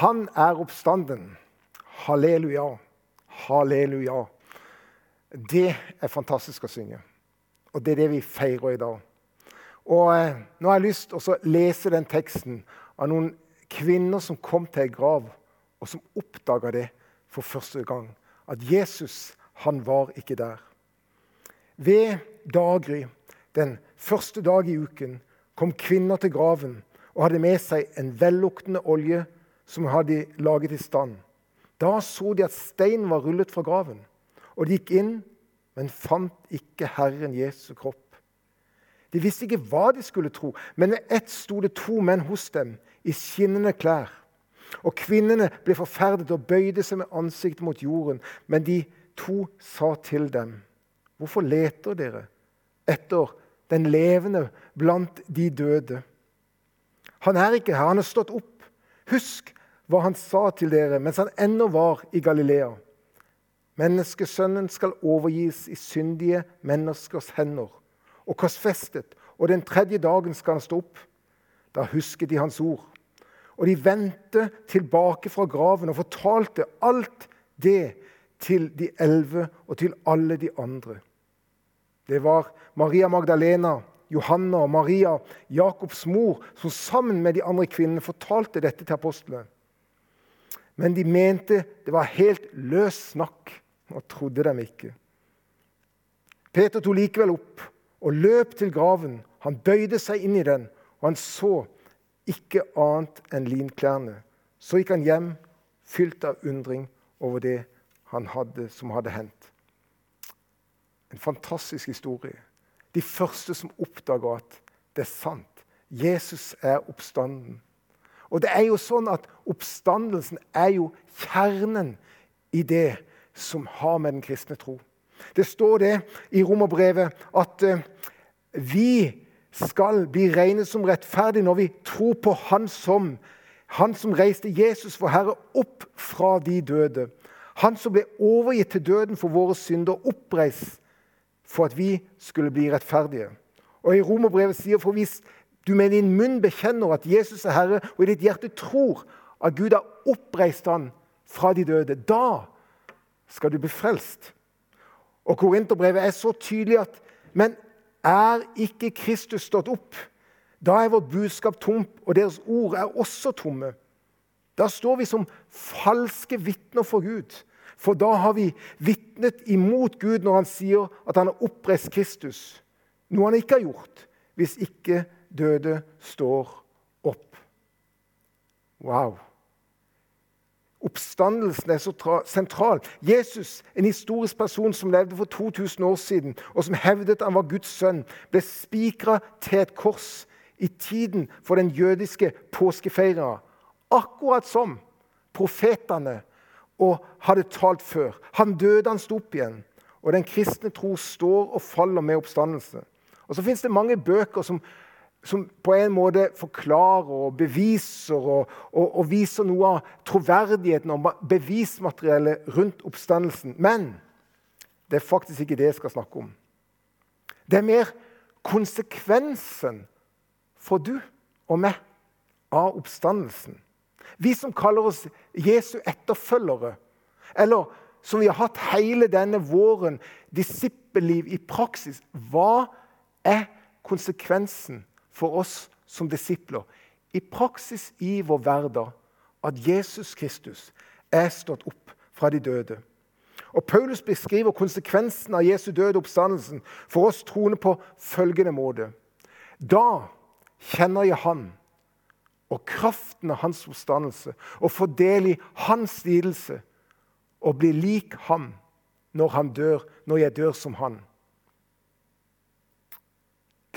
Han er oppstanden. Halleluja. Halleluja. Det er fantastisk å synge. Og det er det vi feirer i dag. Og eh, Nå har jeg lyst til å lese den teksten av noen kvinner som kom til ei grav, og som oppdaga det for første gang. At Jesus, han var ikke der. Ved daggry, den første dag i uken, kom kvinner til graven og hadde med seg en velluktende olje som hadde laget i stand. Da så de at steinen var rullet fra graven, og de gikk inn, men fant ikke Herren Jesu kropp. De visste ikke hva de skulle tro, men ved ett sto det to menn hos dem i skinnende klær. Og kvinnene ble forferdet og bøyde seg med ansiktet mot jorden. Men de to sa til dem, 'Hvorfor leter dere etter den levende blant de døde?' Han er ikke her, han er stått opp. Husk hva han sa til dere mens han ennå var i Galilea. Menneskesønnen skal overgis i syndige menneskers hender og korsfestet, og den tredje dagen skal han stå opp. Da husket de hans ord. Og de vendte tilbake fra graven og fortalte alt det til de elleve og til alle de andre. Det var Maria Magdalena, Johanna og Maria, Jakobs mor, som sammen med de andre kvinnene fortalte dette til apostlene. Men de mente det var helt løs snakk, og trodde dem ikke. Peter tok likevel opp og løp til graven. Han bøyde seg inn i den, og han så ikke annet enn linklærne. Så gikk han hjem, fylt av undring over det han hadde, som hadde hendt. En fantastisk historie. De første som oppdaga at det er sant. Jesus er oppstanden. Og det er jo sånn at Oppstandelsen er jo kjernen i det som har med den kristne tro. Det står det i Romerbrevet at uh, vi skal bli regnet som rettferdige når vi tror på Han som Han som reiste Jesus for Herre opp fra de døde. Han som ble overgitt til døden for våre synder, oppreist for at vi skulle bli rettferdige. Og I Romerbrevet sier for hvis du med din munn bekjenner at Jesus er Herre, og i ditt hjerte tror at Gud har oppreist han fra de døde, da skal du bli frelst. Og Korinterbrevet er så tydelig at Men er ikke Kristus stått opp? Da er vårt budskap tomt, og deres ord er også tomme. Da står vi som falske vitner for Gud. For da har vi vitnet imot Gud når han sier at han har oppreist Kristus. Noe han ikke har gjort, hvis ikke døde står opp. Wow. Oppstandelsen er så sentral. Jesus, en historisk person som levde for 2000 år siden, og som hevdet han var Guds sønn, ble spikra til et kors i tiden for den jødiske påskefeiringa. Akkurat som profetene og hadde talt før. Han døde, han sto opp igjen. Og den kristne tro står og faller med oppstandelse. Og Så fins det mange bøker som som på en måte forklarer og beviser og, og, og viser noe av troverdigheten og bevismateriellet rundt oppstandelsen. Men det er faktisk ikke det jeg skal snakke om. Det er mer konsekvensen for du og meg av oppstandelsen. Vi som kaller oss Jesu etterfølgere, eller som vi har hatt hele denne våren, disippelliv i praksis. Hva er konsekvensen for oss som disipler, i praksis i vår hverdag, at Jesus Kristus er stått opp fra de døde. Og Paulus beskriver konsekvensen av Jesu døde oppstandelsen for oss troende på følgende måte. Da kjenner jeg Han og kraften av Hans oppstandelse og får del i Hans lidelse og blir lik ham når, han dør, når jeg dør som Han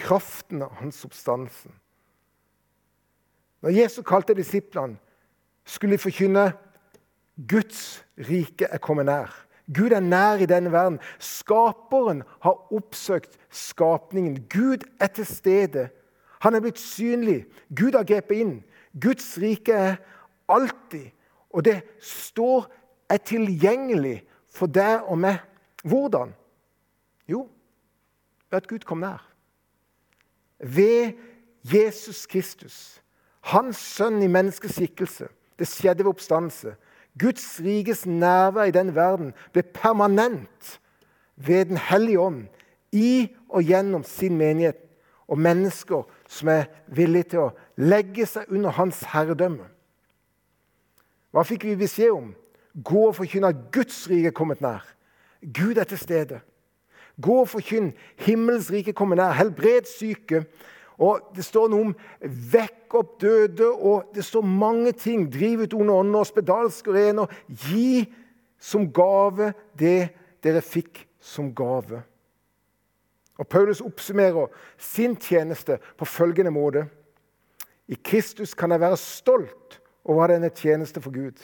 kraften av hans oppstandelsen. Når Jesus kalte disiplene, skulle de forkynne Guds rike er kommet nær. Gud er nær i denne verden. Skaperen har oppsøkt skapningen. Gud er til stede. Han er blitt synlig. Gud har grepet inn. Guds rike er alltid, og det står er tilgjengelig for deg og meg. Hvordan? Jo, ved at Gud kom nær ved Jesus Kristus, hans sønn i menneskeskikkelse, Det skjedde ved oppstandelse. Guds rikes nærvær i den verden ble permanent ved Den hellige ånd i og gjennom sin menighet og mennesker som er villige til å legge seg under hans herredømme. Hva fikk vi beskjed om? Gå og forkynne at Guds rike er kommet nær. Gud er til stede. Gå og forkynn himmels rike kommer nær. Helbred syke. Og Det står noe om vekk opp døde, og det står mange ting. Driv ut onde ånder, spedalske rener. Gi som gave det dere fikk som gave. Og Paulus oppsummerer sin tjeneste på følgende måte. I Kristus kan jeg være stolt over denne tjeneste for Gud.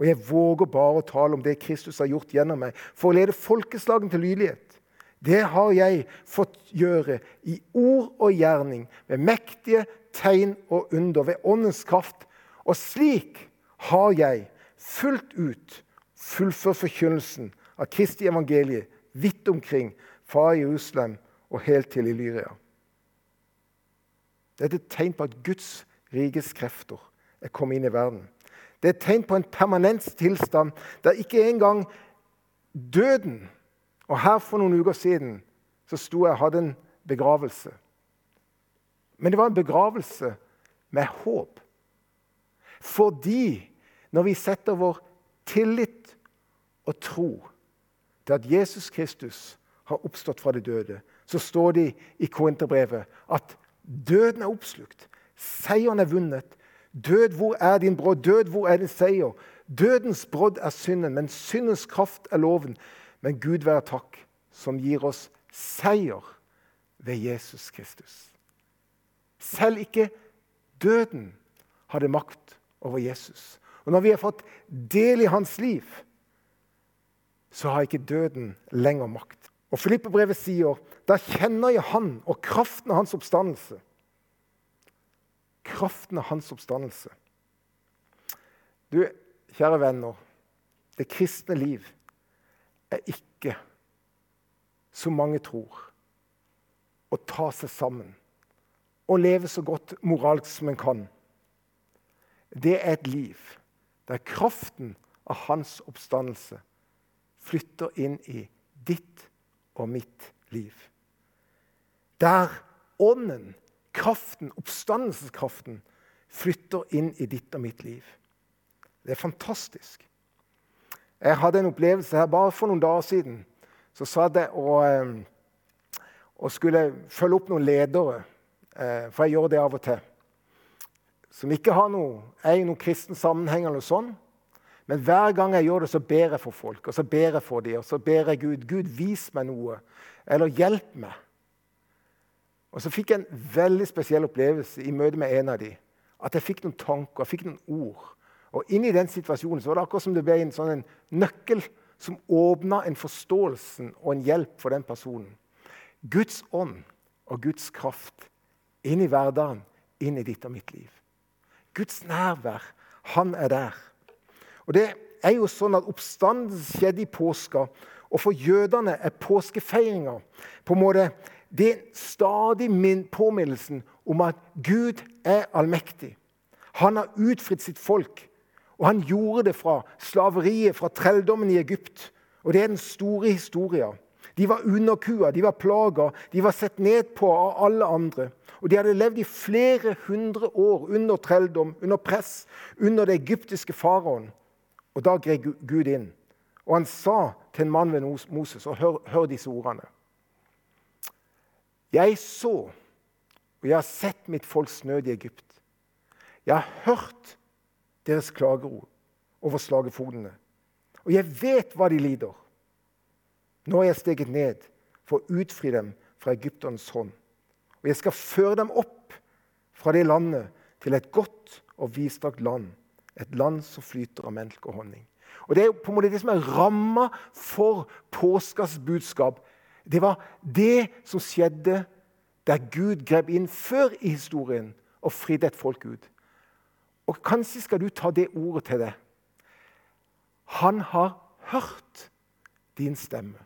Og jeg våger bare å tale om det Kristus har gjort gjennom meg, for å lede folkeslagen til lydighet. Det har jeg fått gjøre i ord og gjerning, med mektige tegn og under, ved åndens kraft. Og slik har jeg fullt ut fullført forkynnelsen av Kristi evangelie vidt omkring, fra Jerusalem og helt til Illyria. Det er et tegn på at Guds rikes krefter er kommet inn i verden. Det er et tegn på en permanent tilstand der ikke engang døden Og her for noen uker siden så sto jeg og hadde en begravelse. Men det var en begravelse med håp. Fordi når vi setter vår tillit og tro til at Jesus Kristus har oppstått fra de døde, så står det i Korinterbrevet at døden er oppslukt. Seieren er vunnet. Død, hvor er din brodd? Død, hvor er din seier? Dødens brodd er synden, men syndens kraft er loven. Men Gud være takk, som gir oss seier ved Jesus Kristus. Selv ikke døden hadde makt over Jesus. Og når vi har fått del i hans liv, så har ikke døden lenger makt. Og Filippebrevet sier da kjenner jeg Han og kraften av hans oppstandelse. Kraften av hans oppstandelse. Du, kjære venner, det kristne liv er ikke, som mange tror, å ta seg sammen og leve så godt moralsk som en kan. Det er et liv der kraften av hans oppstandelse flytter inn i ditt og mitt liv. Der ånden, kraften, oppstandelseskraften, flytter inn i ditt og mitt liv. Det er fantastisk. Jeg hadde en opplevelse her bare for noen dager siden. Så satt jeg og, eh, og skulle følge opp noen ledere, eh, for jeg gjør det av og til. Som ikke har noe, er i noen kristen sammenheng eller sånn. Men hver gang jeg gjør det, så ber jeg for folk, og så ber jeg for dem, og så ber jeg Gud Gud, vis meg noe, eller hjelp meg. Og så fikk jeg en veldig spesiell opplevelse i møte med en av dem. At jeg fikk noen tanker, jeg fikk noen ord. Og inni den situasjonen så var det akkurat som det ble en sånn en nøkkel som åpna en forståelse og en hjelp for den personen. Guds ånd og Guds kraft inn i hverdagen, inn i ditt og mitt liv. Guds nærvær, han er der. Og Det er jo sånn at Oppstandelsen skjedde i påska, og for jødene er påskefeiringa på en måte det er stadig min påminnelsen om at Gud er allmektig. Han har utfridd sitt folk, og han gjorde det fra slaveriet, fra trelldommen i Egypt. Og Det er den store historien. De var underkua, de var plaga, de var sett ned på av alle andre. Og De hadde levd i flere hundre år under trelldom, under press, under det egyptiske faraoen. Og Da grep Gud inn, og han sa til en mann ved Moses og hør, hør disse ordene. Jeg så, og jeg har sett mitt folks nød i Egypt. Jeg har hørt deres klageord over slagefodene. Og jeg vet hva de lider. Nå har jeg steget ned for å utfri dem fra Egypternes hånd. Og jeg skal føre dem opp fra det landet til et godt og vidstrakt land et land som flyter av melk og honning. Og Det er på en måte det som er ramma for påskas budskap. Det var det som skjedde der Gud grep inn før i historien og fridde et folk ut. Og Kanskje skal du ta det ordet til deg. Han har hørt din stemme.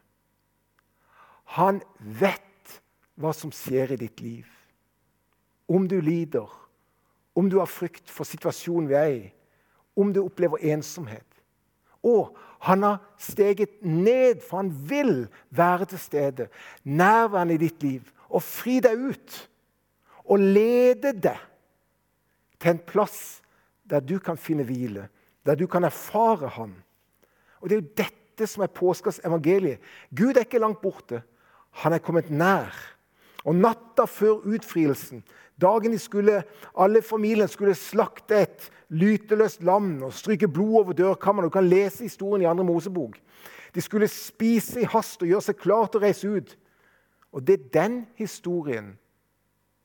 Han vet hva som skjer i ditt liv. Om du lider, om du har frykt for situasjonen vi er i, om du opplever ensomhet. Og han har steget ned, for han vil være til stede, nærværende i ditt liv, og fri deg ut. Og lede deg til en plass der du kan finne hvile, der du kan erfare Han. Og Det er jo dette som er påskas evangelie. Gud er ikke langt borte. Han er kommet nær. Og natta før utfrielsen, dagen de skulle, alle familien skulle slakte et lyteløst lam og stryke blod over dørkammeret. Du kan lese historien i andre Mosebok. De skulle spise i hast og gjøre seg klar til å reise ut. Og det er den historien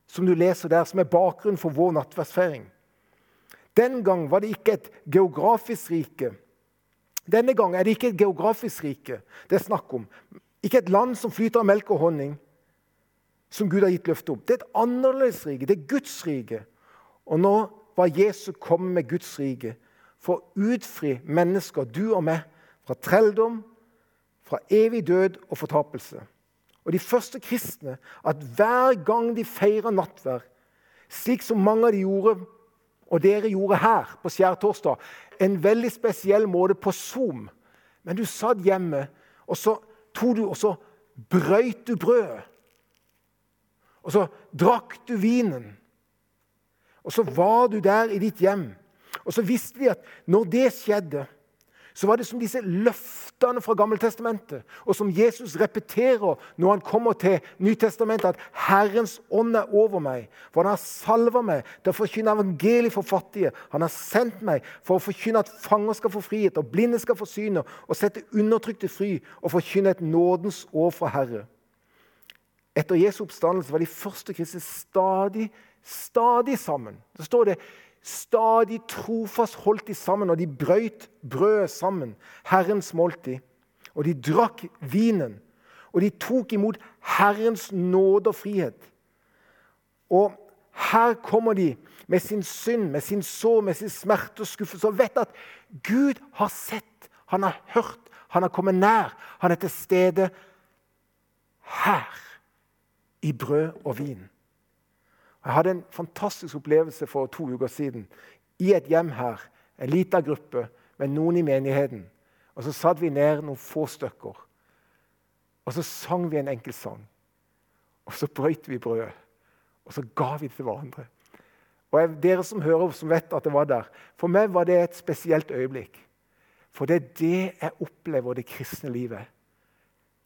som du leser der, som er bakgrunnen for vår nattverdsfeiring. Den gang var det ikke et geografisk rike. Denne gang er det ikke et geografisk rike det er snakk om. Ikke et land som flyter av melk og honning, som Gud har gitt løfte om. Det er et annerledes rike. Det er Guds rike. Og nå var Jesus kommet med Guds rike for å utfri mennesker, du og meg, fra trelldom, fra evig død og fortapelse. Og de første kristne at hver gang de feira nattverd, slik som mange av de gjorde, og dere gjorde her på skjærtorsdag, en veldig spesiell måte på Zoom Men du satt hjemme, og så tok du, og så brøyt du brødet. Og så drakk du vinen. Og så var du der i ditt hjem. Og så visste vi at når det skjedde, så var det som disse løftene fra Gammeltestamentet, og som Jesus repeterer når han kommer til Nytestamentet, at 'Herrens ånd er over meg', for han har salva meg til å forkynne evangeliet for fattige. Han har sendt meg for å forkynne at fanger skal få frihet, og blinde skal få syne, og sette undertrykte fri, og forkynne et nådens år fra Herre. Etter Jesu oppstandelse var de første kristne stadig, stadig sammen. Så står det stadig trofast holdt de sammen, og de brøyt brødet sammen, Herrens måltid. Og de drakk vinen, og de tok imot Herrens nåde og frihet. Og her kommer de med sin synd, med sin sår, med sin smerte og skuffelse og vet at Gud har sett, han har hørt, han har kommet nær. Han er til stede her, i brød og vin. Jeg hadde en fantastisk opplevelse for to uker siden i et hjem her. En liten gruppe med noen i menigheten. Og Så satt vi ned noen få stykker. Og så sang vi en enkel sang. Og så brøyt vi brødet. Og så ga vi det til hverandre. Og jeg, Dere som hører, som vet at det var der, for meg var det et spesielt øyeblikk. For det er det jeg opplever det kristne livet.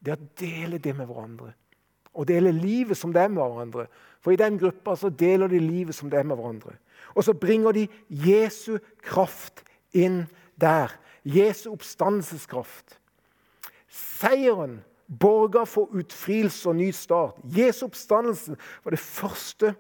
Det å dele det med hverandre og deler livet som det er med hverandre. For i den gruppa så deler de livet som det er med hverandre. Og så bringer de Jesu kraft inn der. Jesu oppstandelseskraft. Seieren borger for utfrielse og ny start. Jesu oppstandelse var det første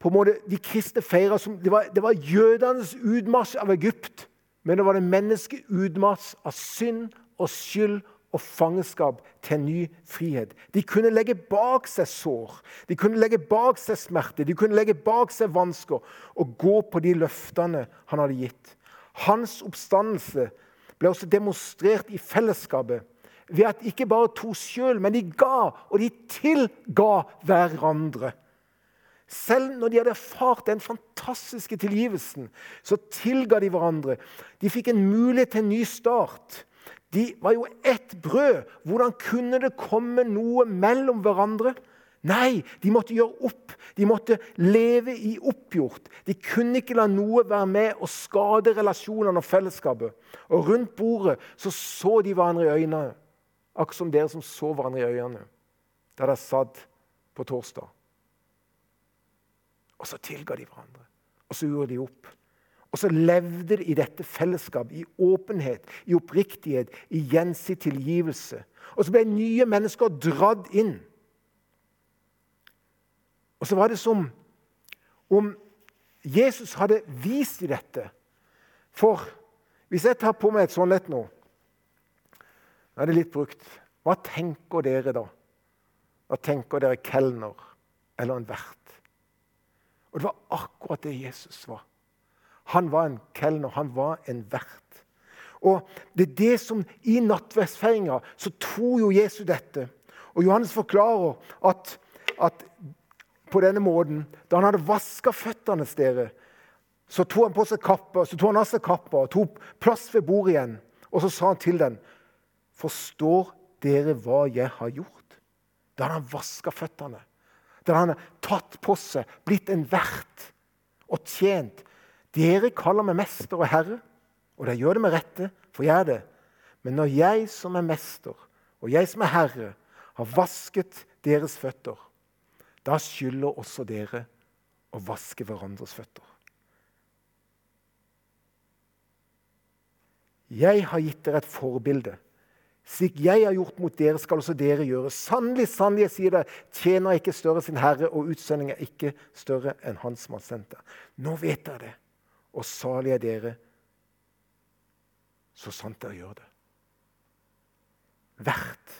på en måte de kristne feira som det var, det var jødenes utmarsj av Egypt. Men det var det menneskets utmarsj av synd og skyld og fangenskap til en ny frihet. De kunne legge bak seg sår, de kunne legge bak seg smerte, de kunne legge bak seg vansker og gå på de løftene han hadde gitt. Hans oppstandelse ble også demonstrert i fellesskapet ved at ikke bare to sjøl, men de ga, og de tilga hverandre. Selv når de hadde erfart den fantastiske tilgivelsen, så tilga de hverandre. De fikk en mulighet til en ny start. De var jo ett brød. Hvordan kunne det komme noe mellom hverandre? Nei, de måtte gjøre opp. De måtte leve i oppgjort. De kunne ikke la noe være med og skade relasjonene og fellesskapet. Og rundt bordet så, så de hverandre i øynene, akkurat som dere som så hverandre i øynene da dere satt på torsdag. Og så tilga de hverandre, og så gjorde de opp. Og så levde de i dette fellesskapet, i åpenhet, i oppriktighet, i gjensidig tilgivelse. Og så ble nye mennesker dratt inn. Og så var det som om Jesus hadde vist i dette. For hvis jeg tar på meg et sånt et nå Nå er det litt brukt. Hva tenker dere da? Hva tenker dere kelner eller en vert? Og det var akkurat det Jesus var. Han var en kelner, han var en vert. Og det er det som I nattverdsfeiringa så tror jo Jesus dette. Og Johannes forklarer at, at på denne måten, da han hadde vaska føttene deres, Så tok han på seg kappa, så tok han av seg kappa og tok plass ved bordet igjen. Og så sa han til den, 'Forstår dere hva jeg har gjort?' Da hadde han vaska føttene. Da hadde han tatt på seg, blitt en vert og tjent. Dere kaller meg mester og herre, og dere gjør det med rette, for jeg er det. Men når jeg som er mester, og jeg som er herre, har vasket deres føtter, da skylder også dere å vaske hverandres føtter. Jeg har gitt dere et forbilde. Slik jeg har gjort mot dere, skal også dere gjøre. Sannelig, sannelig, jeg sier det, tjener ikke større sin herre, og utsending er ikke større enn han som har sendt det. Nå vet dere det, og salig er dere, så sant dere gjør det. Hvert.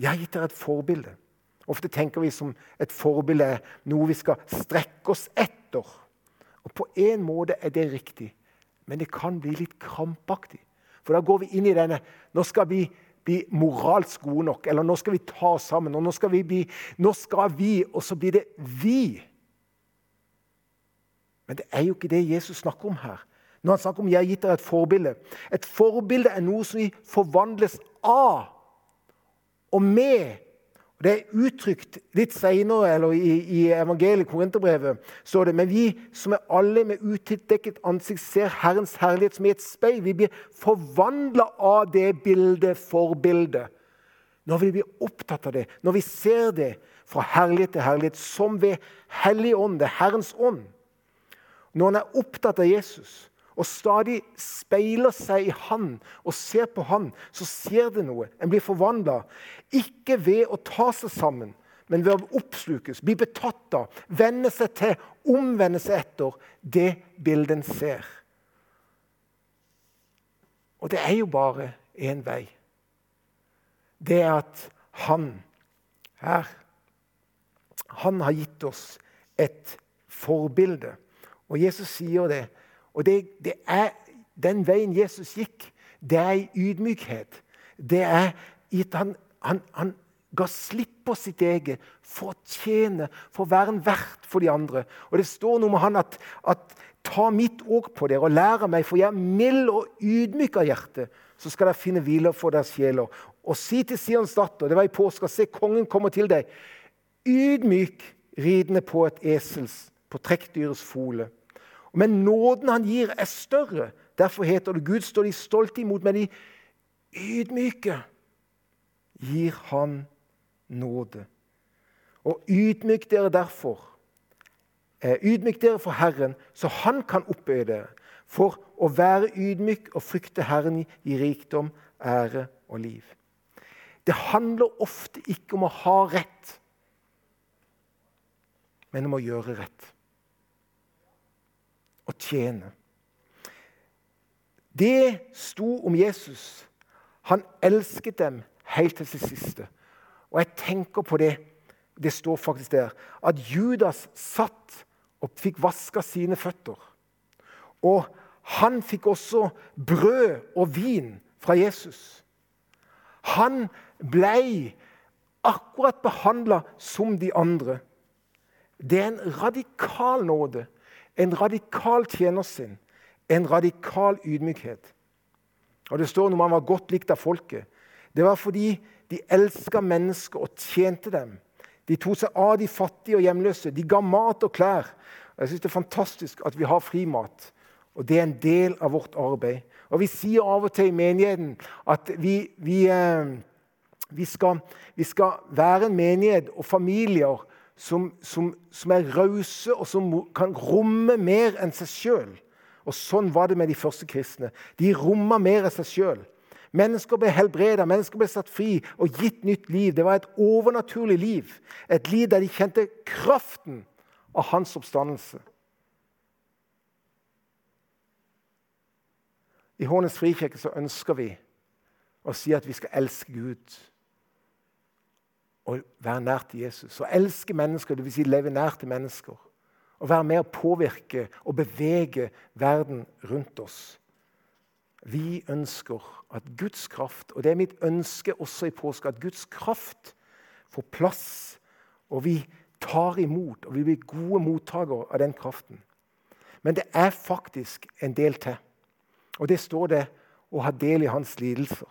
Jeg gitt dere et forbilde. Ofte tenker vi som et forbilde er noe vi skal strekke oss etter. Og på en måte er det riktig, men det kan bli litt krampaktig. For da går vi inn i denne Nå skal vi bli moralsk gode nok, eller nå skal vi ta oss sammen. og nå skal vi bli, nå skal vi, Og så blir det vi. Men det er jo ikke det Jesus snakker om her. Når han snakker om 'jeg har gitt dere et forbilde'. Et forbilde er noe som vi forvandles av og med det er uttrykt litt senere eller i, i evangeliet, Korinterbrevet, står det Men vi som er alle med utildekket ansikt, ser Herrens herlighet som i et speil. Vi blir forvandla av det bildet, forbildet. Når vi blir opptatt av det, når vi ser det fra herlighet til herlighet, som ved Hellig ånd, det er Herrens ånd Når han er opptatt av Jesus, og stadig speiler seg i Han og ser på Han, så ser det noe. En blir forvandla. Ikke ved å ta seg sammen, men ved å oppslukes, bli betatt av, venne seg til, omvende seg etter det bildet en ser. Og det er jo bare én vei. Det er at han her Han har gitt oss et forbilde. Og Jesus sier det og det, det er den veien Jesus gikk, det er i ydmykhet. Det er i at han, han, han ga slipp på sitt eget for å tjene, for å være en vert for de andre. Og Det står noe med han at, at ta mitt åk på dere og lære meg, for jeg er mild og ydmyk av hjerte. Så skal dere finne hvile for deres sjeler. Og si til Sions datter, det var i påska, se, kongen kommer til deg. Ydmyk, ridende på et esels, på trekkdyrets fole. Men nåden han gir, er større. Derfor heter det Gud står de stolte imot, men de ydmyke gir han nåde. Og ydmyk dere derfor. Eh, ydmyk dere for Herren, så Han kan oppøye dere. For å være ydmyk og frykte Herren i rikdom, ære og liv. Det handler ofte ikke om å ha rett, men om å gjøre rett og tjene. Det sto om Jesus. Han elsket dem helt til sitt siste. Og jeg tenker på det det står faktisk der, at Judas satt og fikk vaska sine føtter. Og han fikk også brød og vin fra Jesus. Han blei akkurat behandla som de andre. Det er en radikal nåde en radikal tjenersinn, en radikal ydmykhet. Og Det står når man var godt likt av folket. Det var fordi de elska mennesker og tjente dem. De tok seg av de fattige og hjemløse. De ga mat og klær. Og jeg synes Det er fantastisk at vi har frimat. Og Det er en del av vårt arbeid. Og Vi sier av og til i menigheten at vi, vi, eh, vi, skal, vi skal være en menighet og familier som, som, som er rause, og som kan romme mer enn seg sjøl. Og sånn var det med de første kristne. De romma mer enn seg sjøl. Mennesker ble helbreda, mennesker ble satt fri og gitt nytt liv. Det var et overnaturlig liv. Et liv der de kjente kraften av hans oppstandelse. I Hånes frikirke så ønsker vi å si at vi skal elske Gud å være nær til Jesus. Å elske mennesker, dvs. Si leve nær til mennesker. Å være med å påvirke og bevege verden rundt oss. Vi ønsker at Guds kraft, og det er mitt ønske også i påske, at Guds kraft får plass, og vi tar imot, og vi blir gode mottakere av den kraften. Men det er faktisk en del til. Og det står det å ha del i hans lidelser.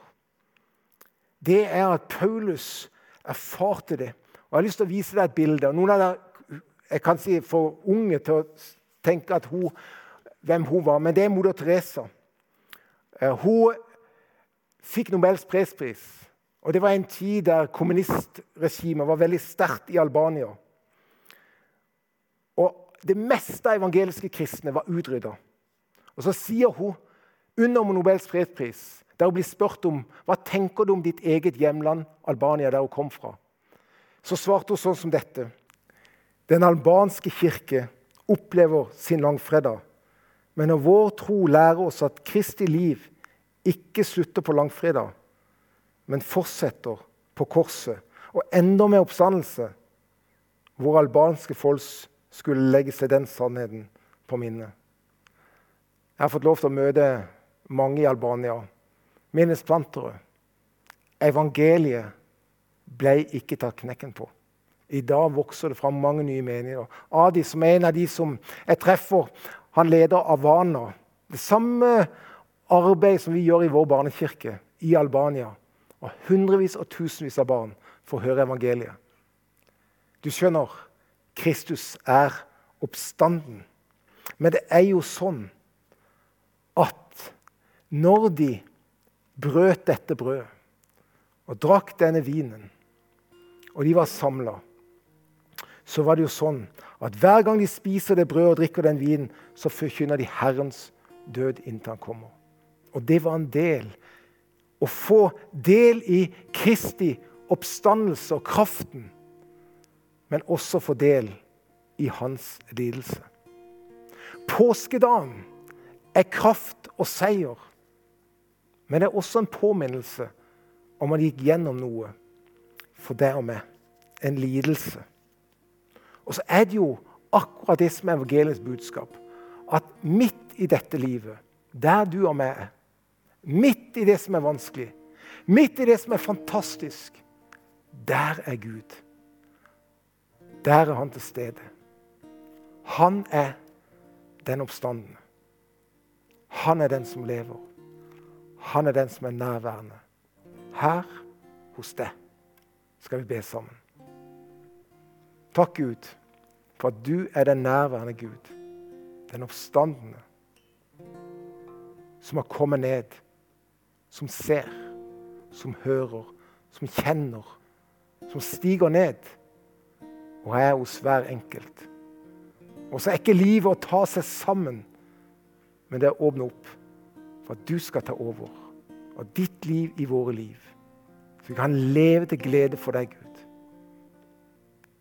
Det er at Paulus erfarte det. Og Jeg har lyst til å vise deg et bilde. og Noen av dere er kanskje for unge til å tenke hun, hvem hun var, men det er moder Teresa. Eh, hun fikk Nobels fredspris. Og Det var en tid der kommunistregimet var veldig sterkt i Albania. Og Det meste av evangeliske kristne var utrydda. Og så sier hun under Nobels fredspris, der hun blir spurt om hva tenker du om ditt eget hjemland, Albania, der hun kom fra, så svarte hun sånn som dette. Den albanske kirke opplever sin langfredag. Men når vår tro lærer oss at Kristi liv ikke slutter på langfredag, men fortsetter på korset og ender med oppstandelse, hvor albanske folk skulle legge seg den sannheten på minnet. Jeg har fått lov til å møte mange i Albania. Minnesplantere. Evangeliet ble ikke tatt knekken på. I dag vokser det fram mange nye menigheter. Adi, som er en av de som jeg treffer, han leder Avana. Det samme arbeid som vi gjør i vår barnekirke i Albania. Og hundrevis og tusenvis av barn får høre evangeliet. Du skjønner, Kristus er oppstanden. Men det er jo sånn at når de brøt dette brødet og drakk denne vinen, og de var samla, så var det jo sånn at hver gang de spiser det brødet og drikker den vinen, så forkynner de Herrens død inntil han kommer. Og det var en del. Å få del i Kristi oppstandelse og kraften men også få del i hans lidelse. Påskedagen er kraft og seier, men det er også en påminnelse om man gikk gjennom noe for deg og meg. En lidelse. Og så er det jo akkurat det som er evangeliets budskap. At midt i dette livet, der du og meg er, midt i det som er vanskelig, midt i det som er fantastisk, der er Gud. Der er han til stede. Han er den oppstandende. Han er den som lever. Han er den som er nærværende. Her hos deg skal vi be sammen. Takk, Gud, for at du er den nærværende Gud. Den oppstandende. Som har kommet ned. Som ser. Som hører. Som kjenner. Som stiger ned og er hos hver enkelt. Og så er ikke livet å ta seg sammen, men det er å åpne opp for at du skal ta over. Og ditt liv i våre liv. Så vi kan leve til glede for deg, Gud.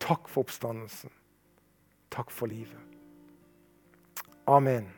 Takk for oppstandelsen. Takk for livet. Amen.